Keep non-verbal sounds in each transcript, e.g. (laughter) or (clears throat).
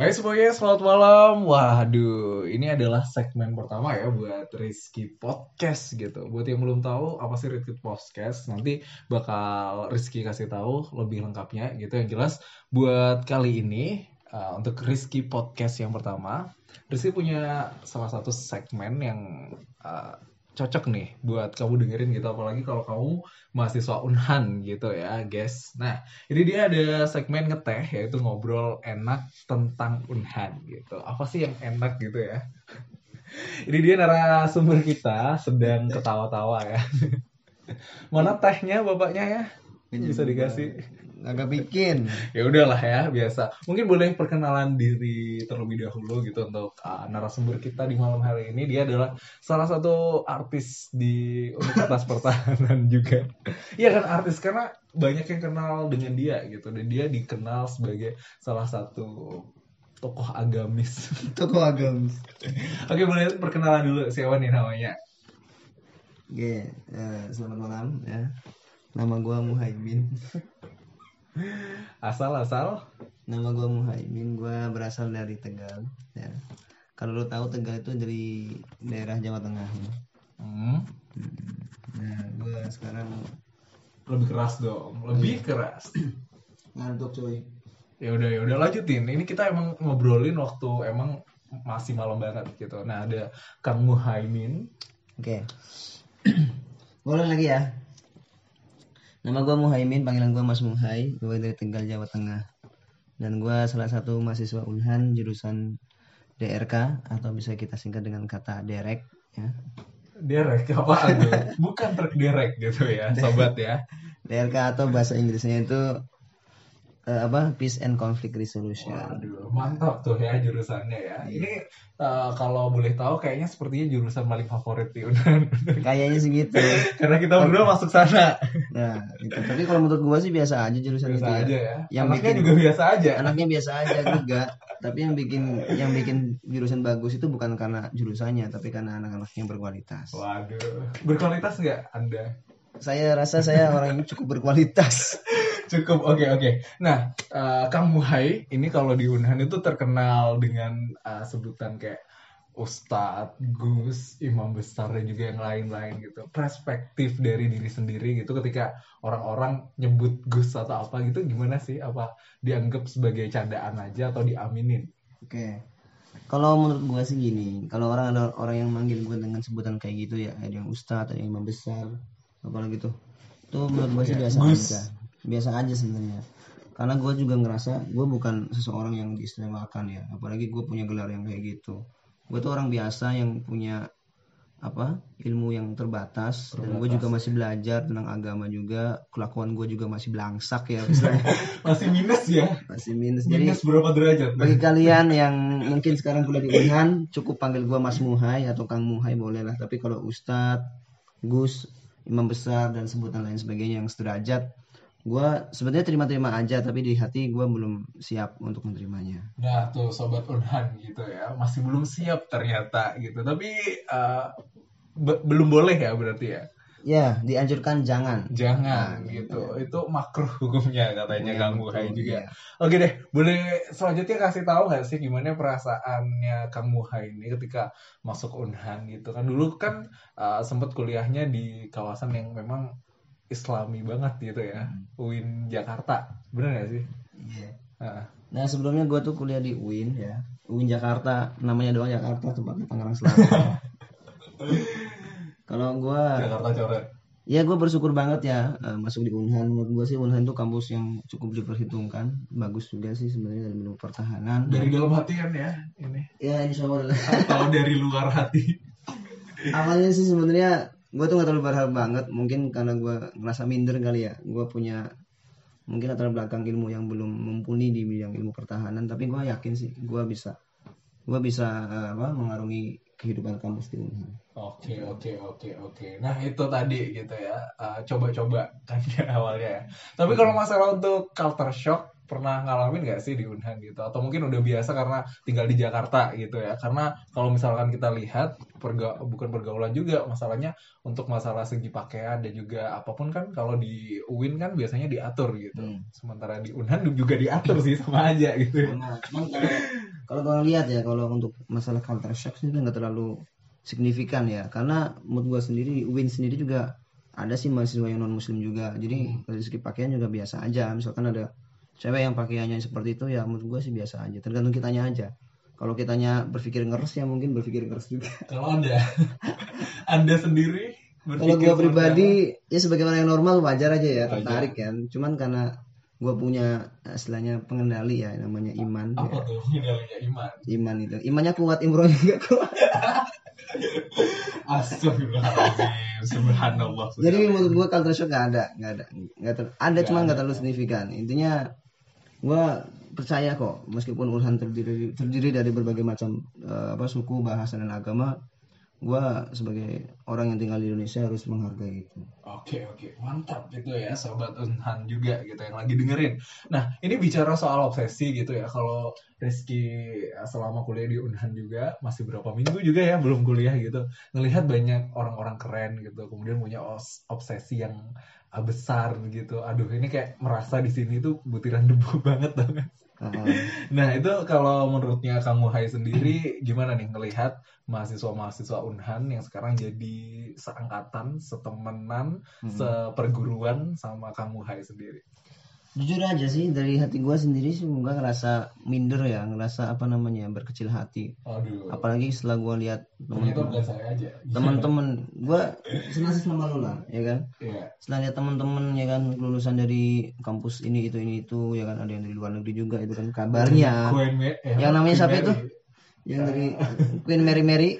Hai semuanya, selamat malam. Waduh, ini adalah segmen pertama ya buat Rizky Podcast gitu. Buat yang belum tahu apa sih Rizky Podcast, nanti bakal Rizky kasih tahu lebih lengkapnya gitu. Yang jelas buat kali ini uh, untuk Rizky Podcast yang pertama, Rizky punya salah satu segmen yang uh, cocok nih buat kamu dengerin gitu. Apalagi kalau kamu mahasiswa Unhan gitu ya guys. Nah ini dia ada segmen ngeteh yaitu ngobrol enak tentang Unhan gitu. Apa sih yang enak gitu ya? (laughs) Ini dia narasumber kita sedang ketawa-tawa ya. (laughs) Mana tehnya bapaknya ya bisa dikasih. Agak bikin. (laughs) Ya udahlah ya biasa. Mungkin boleh perkenalan diri terlebih dahulu gitu untuk uh, narasumber kita di malam hari ini. Dia adalah salah satu artis di Universitas (laughs) Pertahanan juga. Iya kan artis. Karena banyak yang kenal dengan dia gitu. Dan dia dikenal sebagai salah satu tokoh agamis. (laughs) Tokoh agamis. Oke boleh perkenalan dulu siapa nih namanya? Oke uh, selamat malam ya nama gue Muhaimin asal asal. Nama gue Muhaimin gue berasal dari Tegal ya. Kalau lo tahu Tegal itu dari daerah Jawa Tengah ya. hmm. nah gue sekarang lebih keras dong. Lebih keras. Ngantuk coy ya udah ya udah lanjutin. Ini kita emang ngobrolin waktu emang masih malam banget gitu. Nah ada Kang Muhaimin oke. (clears throat) Boleh lagi ya Nama gue Muhaimin, panggilan gue Mas Muhai, gue dari Tegal, Jawa Tengah. Dan gue salah satu mahasiswa Unhan jurusan DRK atau bisa kita singkat dengan kata derek ya. Derek apa Bukan truk derek gitu ya, (laughs) sobat ya. DRK atau bahasa Inggrisnya itu uh, apa peace and conflict resolution. Waduh, mantap tuh ya jurusannya ya. Iya. Ini uh, kalau boleh tahu kayaknya sepertinya jurusan paling favorit di Unan. (laughs) kayaknya sih gitu. Karena kita berdua masuk sana. Nah, gitu. tapi kalau menurut gua sih biasa aja jurusan biasa itu aja ya. ya. Yang anaknya bikin, juga biasa aja. Anaknya biasa aja juga. tapi yang bikin yang bikin jurusan bagus itu bukan karena jurusannya, tapi karena anak-anak yang berkualitas. Waduh, berkualitas nggak Anda? Saya rasa saya orang yang cukup berkualitas. (laughs) Cukup oke okay, oke. Okay. Nah, uh, Kang Muhai ini kalau di Unhan itu terkenal dengan uh, sebutan kayak Ustadz, Gus, Imam Besar dan juga yang lain-lain gitu. Perspektif dari diri sendiri gitu ketika orang-orang nyebut Gus atau apa gitu gimana sih? Apa dianggap sebagai candaan aja atau diaminin? Oke. Okay. Kalau menurut gue sih gini, kalau orang ada orang yang manggil gue dengan sebutan kayak gitu ya, ada yang Ustadz, ada yang Imam Besar, apalagi tuh. Itu menurut gue sih biasa Gus. aja biasa aja sebenarnya. Karena gue juga ngerasa gue bukan seseorang yang diistimewakan ya. Apalagi gue punya gelar yang kayak gitu. Gue tuh orang biasa yang punya apa ilmu yang terbatas, terbatas dan gue juga masih belajar tentang agama juga. Kelakuan gue juga masih belangsak ya. (laughs) Masih minus ya? Masih minus. Minus Jadi, berapa derajat? bagi kalian yang mungkin sekarang kuliah di Unhan cukup panggil gue Mas Muhai atau Kang Muhai boleh lah. Tapi kalau Ustadz Gus imam besar dan sebutan lain sebagainya yang sederajat gue sebenarnya terima-terima aja tapi di hati gue belum siap untuk menerimanya. Nah tuh sobat Unhan gitu ya masih belum siap ternyata gitu tapi uh, be belum boleh ya berarti ya? Ya dianjurkan jangan. Jangan nah, gitu ya. itu makruh hukumnya katanya ya, Kang Muhai juga. Ya. Oke deh boleh selanjutnya kasih tahu nggak sih gimana perasaannya Kang Muhai ini ketika masuk Unhan gitu kan dulu kan uh, sempat kuliahnya di kawasan yang memang islami banget gitu ya hmm. UIN Jakarta bener gak sih iya yeah. nah. sebelumnya gue tuh kuliah di UIN ya UIN Jakarta namanya doang Jakarta tempatnya Tangerang Selatan (laughs) kalau gue Jakarta coret Ya gue bersyukur banget ya uh, masuk di Unhan. Menurut gue sih Unhan itu kampus yang cukup diperhitungkan, bagus juga sih sebenarnya dari menu pertahanan. Dari dalam hati kan ya ini? Ya insya Allah. Atau dari luar hati? Awalnya sih sebenarnya gue tuh gak terlalu berharap banget mungkin karena gue ngerasa minder kali ya gue punya mungkin latar belakang ilmu yang belum mumpuni di bidang ilmu pertahanan tapi gue yakin sih gue bisa gue bisa uh, apa mengarungi kehidupan kampus di Unhan. Oke oke oke oke. Nah itu tadi gitu ya coba coba-coba kan ya (laughs) awalnya ya. Tapi kalau masalah untuk culture shock pernah ngalamin nggak sih di Unhan gitu? Atau mungkin udah biasa karena tinggal di Jakarta gitu ya? Karena kalau misalkan kita lihat perga bukan pergaulan juga masalahnya untuk masalah segi pakaian dan juga apa pun kan kalau di UIN kan biasanya diatur gitu. Hmm. sementara di Unhan juga diatur sih sama aja gitu Nah, cuman kalau kalau kalian lihat ya kalau untuk masalah culture shock sih nggak terlalu signifikan ya. Karena menurut gua sendiri Win sendiri juga ada sih mahasiswa yang non muslim juga. Jadi dari segi pakaian juga biasa aja. Misalkan ada cewek yang pakaiannya seperti itu ya menurut gua sih biasa aja. Tergantung kitanya aja. Kalau kitanya berpikir ngeres ya mungkin berpikir ngeres juga. (laughs) Kalau anda. Anda sendiri kalau seperti pribadi ya sebagai orang yang normal wajar aja ya Wajar. tertarik kan. Cuman karena gua punya eh, istilahnya pengendali ya namanya iman apa? ya. apa tuh kendalanya iman. Iman itu. Imannya kuat imrohnya juga kuat. (laughs) Astagfirullahaladzim. Subhanallah. Jadi menurut gua culture shock nggak ada nggak ada nggak ter- ada cuma ada. nggak terlalu signifikan. Intinya gua percaya kok meskipun Ulhan terdiri terdiri dari berbagai macam eh, apa suku bahasa dan agama gua sebagai orang yang tinggal di Indonesia harus menghargai itu. Oke oke. Mantap gitu ya sobat Unhan juga gitu yang lagi dengerin. Nah ini bicara soal obsesi gitu ya. Kalau Rizky eh, selama kuliah di Unhan juga masih berapa minggu juga ya belum kuliah gitu ngelihat banyak orang-orang keren gitu kemudian punya obsesi yang besar gitu. Aduh ini kayak merasa di sini tuh butiran debu (laughs) banget banget. Ah, Nah itu kalau menurutnya Kang Muhai sendiri gimana nih ngelihat mahasiswa-mahasiswa Unhan yang sekarang jadi seangkatan, setemenan, Hmm. seperguruan sama Kang Muhai sendiri. Jujur aja sih dari hati gua sendiri sih gua ngerasa minder ya ngerasa apa namanya berkecil hati Aduh. apalagi setelah gua lihat teman-teman teman-teman gua senang sih sama lu lah ya kan Iya. setelah lihat teman-teman ya kan lulusan dari kampus ini itu ini itu ya kan ada yang dari luar negeri juga itu kan kabarnya Queen eh, Yang namanya Queen siapa Mary. itu? yang dari Queen Mary Mary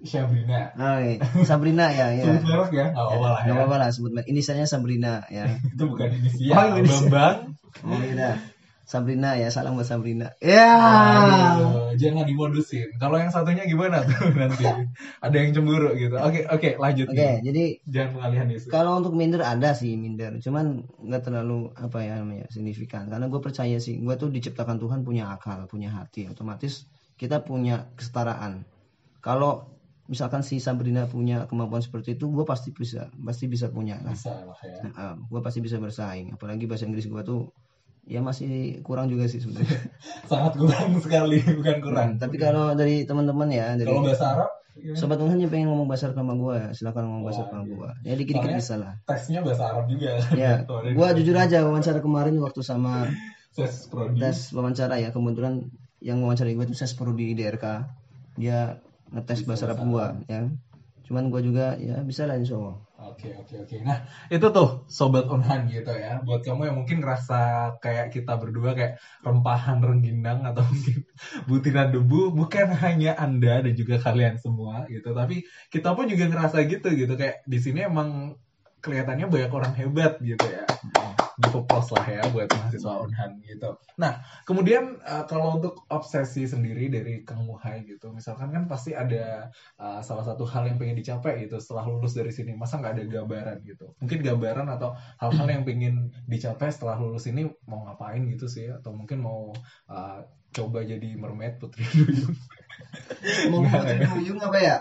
Syabrina. oh, iya. Sabrina ya ya Sebut merek ya? Nggak apa-apa lah ya. nggak apa-apa lah sebut merek. inisialnya Sabrina ya (laughs) Itu bukan inisial. Oh, inisial. Bambang. oh iya Sabrina ya salam buat Sabrina ya Aduh, jangan dimodusin. Kalau yang satunya gimana tuh (laughs) nanti? Ada yang cemburu gitu. Oke, oke, lanjut. oke nih. jadi Jangan pengalihan isu. kalau untuk minder ada sih minder cuman nggak terlalu apa ya namanya signifikan karena gue percaya sih gue tuh diciptakan Tuhan punya akal punya hati otomatis kita punya kesetaraan kalau misalkan si Sabrina punya kemampuan seperti itu gue pasti bisa pasti bisa punya Bisa lah ya. gue pasti bisa bersaing apalagi bahasa Inggris gue tuh ya masih kurang juga sih sebenarnya (laughs) Sangat kurang sekali, bukan kurang. tapi kalau dari teman-teman ya dari Kalau bahasa Arab, gimana? sobat Tuhan yang pengen ngomong bahasa Arab sama gue ya silakan ngomong bahasa Arab sama iya. gue ya dikit-dikit bisa lah tesnya bahasa Arab juga. ya (laughs) di- jujur aja wawancara kemarin waktu sama Ses prodi. tes wawancara ya kebetulan yang wawancara gue itu saya prodi di DRK dia ngetes bahasa Arab gua ya cuman gua juga ya bisa lah insya Allah Oke oke oke. Nah itu tuh sobat Unhan gitu ya. Buat kamu yang mungkin ngerasa kayak kita berdua kayak rempahan rengginang atau (laughs) mungkin butiran debu, bukan hanya anda dan juga kalian semua gitu. Tapi kita pun juga ngerasa gitu gitu. Kayak di sini emang kelihatannya banyak orang hebat gitu ya. Gitu plus lah ya buat mahasiswa Unhan gitu. Nah kemudian eh, kalau untuk obsesi sendiri dari Kang Muhai gitu, misalkan kan pasti ada uh, salah satu hal yang pengen dicapai gitu setelah lulus dari sini. Masa nggak ada gambaran gitu? Mungkin gambaran atau hal-hal yang pengen dicapai setelah lulus ini mau ngapain gitu sih? Atau mungkin mau uh, coba jadi mermaid putri (laughs) duyung? Mau putri duyung apa ya?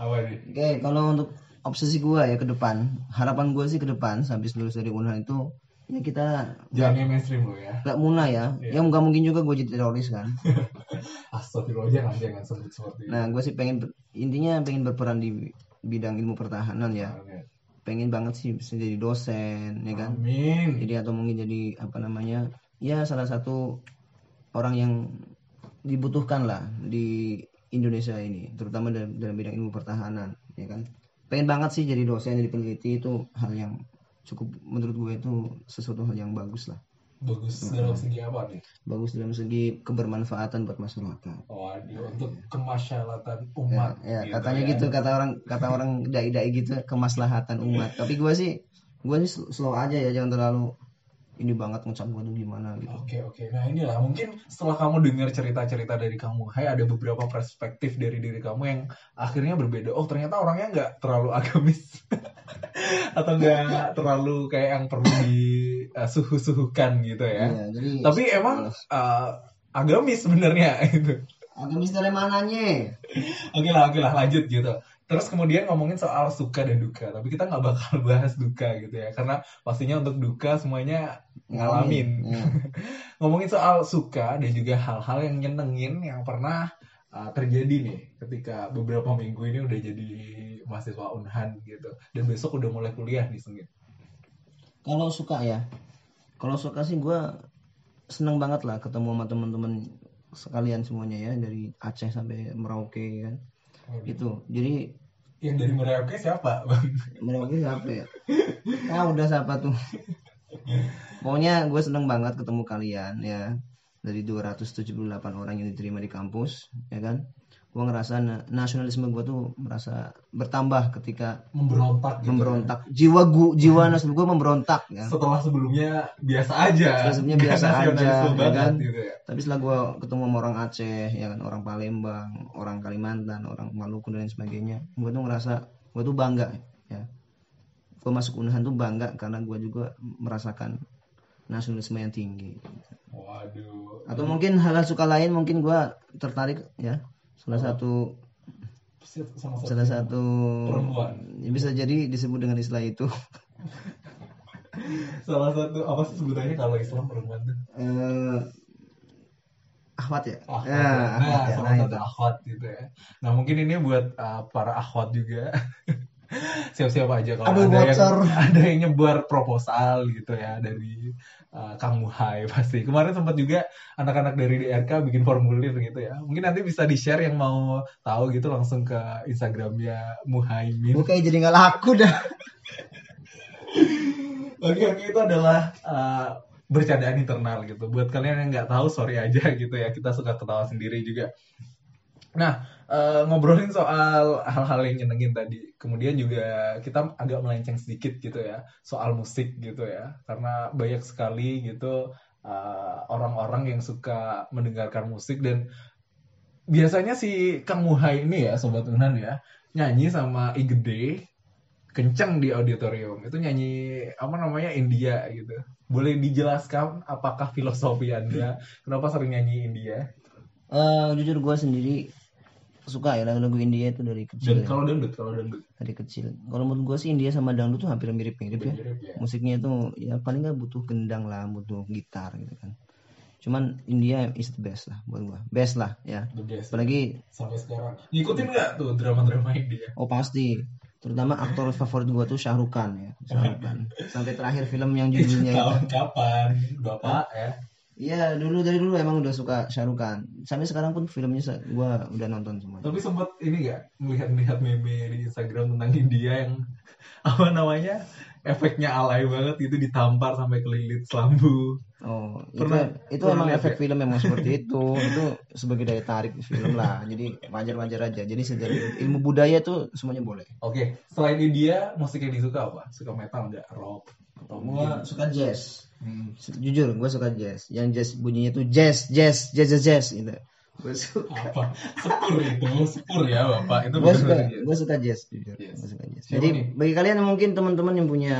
Apa nih? Oke kalau untuk obsesi gua ya ke depan. Harapan gua sih ke depan habis lulus dari Unhan itu ya kita jangan yang mainstream lo ya. nggak munah ya. Iya. ya nggak mungkin juga gue jadi teroris kan. (laughs) Astagfirullah jangan jangan sebut seperti nah gue sih pengen intinya pengen berperan di bidang ilmu pertahanan ya. Oke. pengen banget sih bisa jadi dosen ya kan? Amin. Jadi atau mungkin jadi apa namanya ya salah satu orang yang dibutuhkan lah di Indonesia ini terutama dalam, dalam bidang ilmu pertahanan ya kan pengen banget sih jadi dosen jadi peneliti itu hal yang cukup menurut gue itu sesuatu hal yang bagus lah. Bagus dalam segi apa nih? Bagus dalam segi kebermanfaatan buat masyarakat. Waduh untuk kemasyarakatan umat ya, ya katanya gitu kata orang kata orang (laughs) dai-dai gitu kemaslahatan umat. Tapi gue sih gue sih slow aja ya jangan terlalu ini banget ngecap gue tuh gimana gitu Oke oke, nah inilah mungkin setelah kamu dengar cerita-cerita dari kamu, Hai ada beberapa perspektif dari diri kamu yang akhirnya berbeda. Oh ternyata orangnya nggak terlalu (laughs) agamis, atau enggak terlalu kayak yang perlu di uh, suhu-suhukan gitu ya. Iya, jadi Tapi emang uh, agamis sebenarnya (laughs) itu. agamis dari mananya? Oke lah, oke lah lanjut gitu. Terus kemudian ngomongin soal suka dan duka, tapi kita nggak bakal (laughs) bahas duka gitu ya, karena pastinya untuk duka semuanya ngalamin. Iya. (laughs) ngomongin soal suka dan juga hal-hal yang nyenengin yang pernah uh, terjadi nih ketika beberapa minggu ini udah jadi mahasiswa Unhan gitu dan besok udah mulai kuliah nih Sengit. Kalau suka ya, kalau suka sih gue seneng banget lah ketemu sama teman-teman sekalian semuanya ya dari Aceh sampai Merauke kan. Itu jadi Yang dari Merauke siapa bang? Merauke siapa ya? Ah udah siapa tuh? Pokoknya gue seneng banget ketemu kalian ya dari 278 orang yang diterima di kampus ya kan. Gue ngerasa na- nasionalisme gue tuh merasa bertambah ketika Memberontak gitu. memberontak. Jiwa gu, jiwa nasionalisme gue memberontak ya. Setelah sebelumnya biasa aja. Setelah sebelumnya biasa aja, ya kan? gitu ya. Tapi setelah gue ketemu sama orang Aceh, ya kan, orang Palembang, orang Kalimantan, orang Maluku dan lain sebagainya, gue tuh ngerasa gue tuh bangga, ya. Gue masuk Unahan tuh bangga karena gue juga merasakan nasionalisme yang tinggi. Waduh. Atau mungkin hal-hal suka lain, mungkin gue tertarik, ya. Salah satu, sama salah satu, perempuan. ya bisa jadi disebut dengan istilah itu. (laughs) Salah satu apa sih sebutannya kalau Islam perempuan tuh? Eh, ahwat ya? akhwat Ya, ya. Nah, ya. salah Nah, satu itu. akhwat gitu ya. Nah, mungkin ini buat uh, para akhwat juga. (laughs) Siap-siap aja kalau ada bocor. yang (laughs) ada yang nyebar proposal gitu ya dari uh, Kang Muhai (laughs) pasti. Kemarin sempat juga anak-anak dari DRK bikin formulir gitu ya. Mungkin nanti bisa di-share yang mau tahu gitu langsung ke Instagramnya Muhaimin. Kayak jadi nggak laku dah. (laughs) Oke oke itu adalah uh, bercandaan internal gitu. Buat kalian yang nggak tahu sorry aja gitu ya. Kita suka ketawa sendiri juga. Nah uh, ngobrolin soal hal-hal yang nyenengin tadi. Kemudian juga kita agak melenceng sedikit gitu ya soal musik gitu ya. Karena banyak sekali gitu uh, orang-orang yang suka mendengarkan musik. Dan biasanya si Kang Muhai ini ya sobat Unan ya nyanyi sama I Gede kenceng di auditorium. Itu nyanyi apa namanya India gitu. Boleh dijelaskan apakah filosofi anda? Kenapa sering nyanyi India? Eh, jujur gue sendiri suka ya lagu-lagu India itu dari kecil. dan ya. kalau dangdut kalau dangdut Dari kecil. Kalau menurut gue sih India sama dangdut tuh hampir mirip-mirip ya. mirip ya Musiknya itu ya paling nggak butuh gendang lah, butuh gitar gitu kan. Cuman India is the best lah buat gue. Best lah ya. the best Apalagi sampai sekarang ngikutin nggak tuh drama-drama India oh pasti terutama aktor favorit gue tuh Khan ya Khan (laughs) sampai terakhir film yang judulnya itu kapan bapak ya Iya dulu dari dulu emang udah suka Khan sampai sekarang pun filmnya gue udah nonton semua tapi sempat ini nggak melihat-melihat meme di Instagram tentang India yang (laughs) apa namanya efeknya alay banget itu ditampar sampai kelilit selambu Oh, itu, Pernah- itu pernah emang efek ya? film emang seperti (laughs) itu. itu sebagai daya tarik film lah. Jadi wajar-wajar aja. Jadi secara ilmu budaya tuh semuanya boleh. Oke, selain India, musik yang disuka apa? Suka metal nggak? Rock? Gua mungkin? suka jazz. Hmm, Jujur, gue suka jazz. Yang jazz bunyinya tuh jazz, jazz, jazz, jazz, jazz gitu. Gue suka. apa? Sepur itu, sepur ya bapak. Itu Gue suka, gue suka jazz jujur. Yes. Gue suka jazz. Siapa Jadi nih? bagi kalian yang mungkin teman-teman yang punya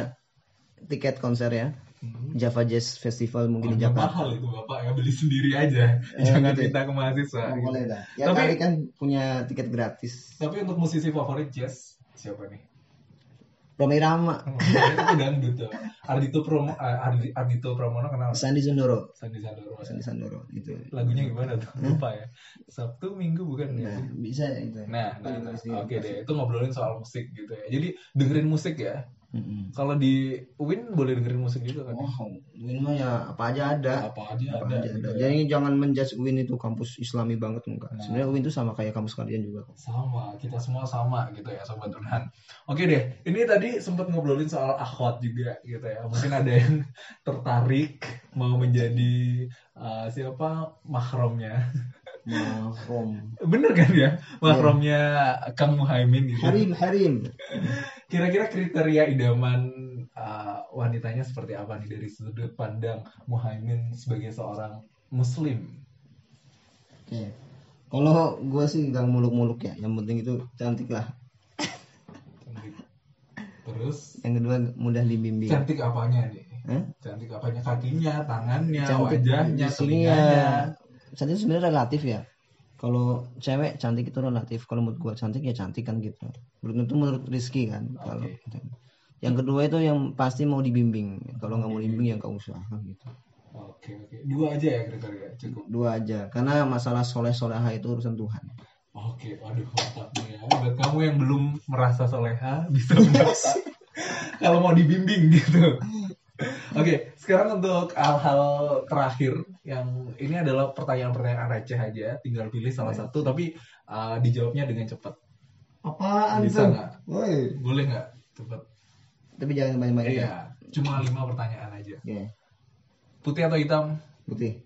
tiket konser ya, Hmm. Java Jazz Festival mungkin di Agak Jakarta. mahal itu bapak ya beli sendiri aja. Eh, (laughs) Jangan gitu ya? minta ke mahasiswa. Oh, gitu. boleh dah. Ya Tapi- kan punya tiket gratis. Tapi untuk musisi favorit jazz siapa nih? Romi Rama, Hmm, itu dangdut tuh. Ardito Promo, eh, Ardi- Ardito Pramono kenal? Sandi Sundoro. Sandi Sandoro. Sandi Sandoro itu. Lagunya gimana tuh? Lupa ya. Sabtu Minggu bukan ya? Nah, bisa itu. Nah, nah, nah, oke pasti. deh. Itu ngobrolin soal musik gitu ya. Jadi dengerin musik ya. Mm-mm. Kalau di UIN boleh dengerin musik juga kan? Oh, Win mah ya apa aja ada. Apa aja Apa ada. aja gitu ada. ya. Jadi jangan menjudge Win itu kampus Islami banget enggak. Nah. Sebenarnya Win itu sama kayak kampus kalian juga kok. Sama, kita semua sama gitu ya Sobat Unhan. Oke deh, ini tadi sempat ngobrolin soal akhwat juga gitu ya. Mungkin ada yang (laughs) tertarik mau menjadi uh, siapa mahromnya. Mahrum. Bener kan ya? Mahromnya Kang Muhaimin gitu. Harim, Harim. (laughs) Kira-kira kriteria idaman uh, wanitanya seperti apa nih dari sudut pandang Muhaimin sebagai seorang muslim? Oke. Kalau gue sih nggak muluk-muluk ya. Yang penting itu cantik lah. Terus yang kedua mudah dibimbing cantik apanya nih? Cantik apanya? Kakinya, tangannya, cantik wajahnya, sini telinganya. ya cantik sebenarnya relatif ya kalau cewek cantik itu relatif. Kalau menurut gua cantik ya cantik kan gitu. Menurut itu menurut Rizky kan kalau yang kedua itu yang pasti mau dibimbing. Kalau nggak mau dibimbing ya nggak usah kan gitu. Oke, oke. Dua aja ya kriteria, cukup. dua aja. Karena masalah soleh soleha itu urusan Tuhan. Oke, waduh mantap nih ya. Buat kamu yang belum merasa soleha (laughs) bisa merasa. Kalau mau dibimbing gitu. Oke, sekarang untuk hal-hal terakhir yang ini adalah pertanyaan-pertanyaan receh aja, tinggal pilih salah satu tapi uh, dijawabnya dengan cepat. apaan Bisa nggak? Boleh nggak? Cepat. tapi jangan banyak-banyak ya Iya, cuma lima pertanyaan aja. Oke, Putih atau hitam? putih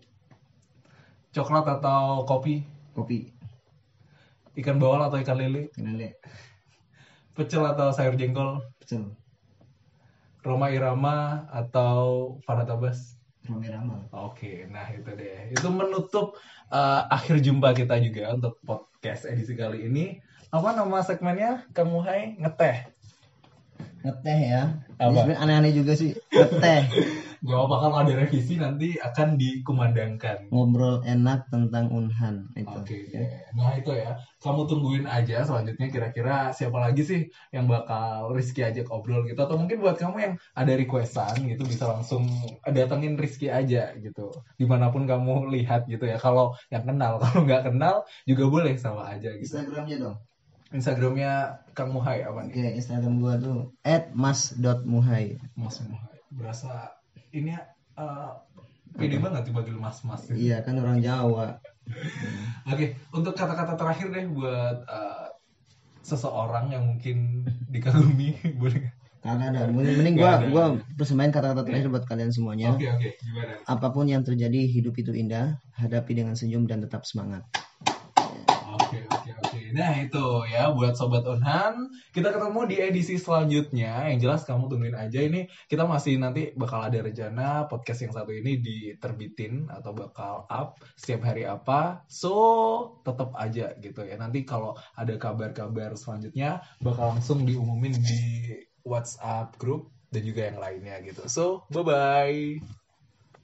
Coklat atau kopi? kopi Ikan bawal atau ikan lele? kenale Pecel atau sayur jengkol? pecel Roma Irama atau Farah Tabas? Oke, nah itu deh. Itu menutup uh, akhir jumpa kita juga untuk podcast edisi kali ini. Apa nama segmennya? Kang Muhai ngeteh. Ngeteh ya Apa? Aneh-aneh juga sih ngeteh Gak apa kalau ada revisi nanti akan dikumandangkan. ngobrol enak tentang unhan itu Oke, nah itu ya. Kamu tungguin aja selanjutnya kira-kira siapa lagi sih yang bakal Rizky ajak obrol gitu. Atau mungkin buat kamu yang ada requestan gitu bisa langsung datengin Rizky aja gitu. Di mana pun kamu lihat gitu ya. Kalau yang kenal, (laughs) kalau nggak kenal juga boleh sama aja gitu. Instagramnya dong Instagramnya Kang Muhai apa oke nih? Instagram gua tuh @mas.muhai Mas Muhai. Berasa ini uh, pede banget dipanggil mas-mas. iya kan orang Jawa. (laughs) Oke, untuk kata-kata terakhir deh buat uh, seseorang yang mungkin (laughs) dikagumi, (laughs) boleh kagak ada. Mending, mending gua gua persembahin kata-kata terakhir buat kalian semuanya. Oke oke, gimana? apa pun yang terjadi hidup itu indah. Hadapi dengan senyum dan tetap semangat Oke oke oke. Nah itu ya buat sobat Unhan, kita ketemu di edisi selanjutnya. Yang jelas kamu tungguin aja ini kita masih nanti bakal ada rencana podcast yang satu ini diterbitin atau bakal up setiap hari apa. So tetap aja gitu ya. Nanti kalau ada kabar-kabar selanjutnya bakal langsung diumumin di WhatsApp grup dan juga yang lainnya gitu. So bye bye.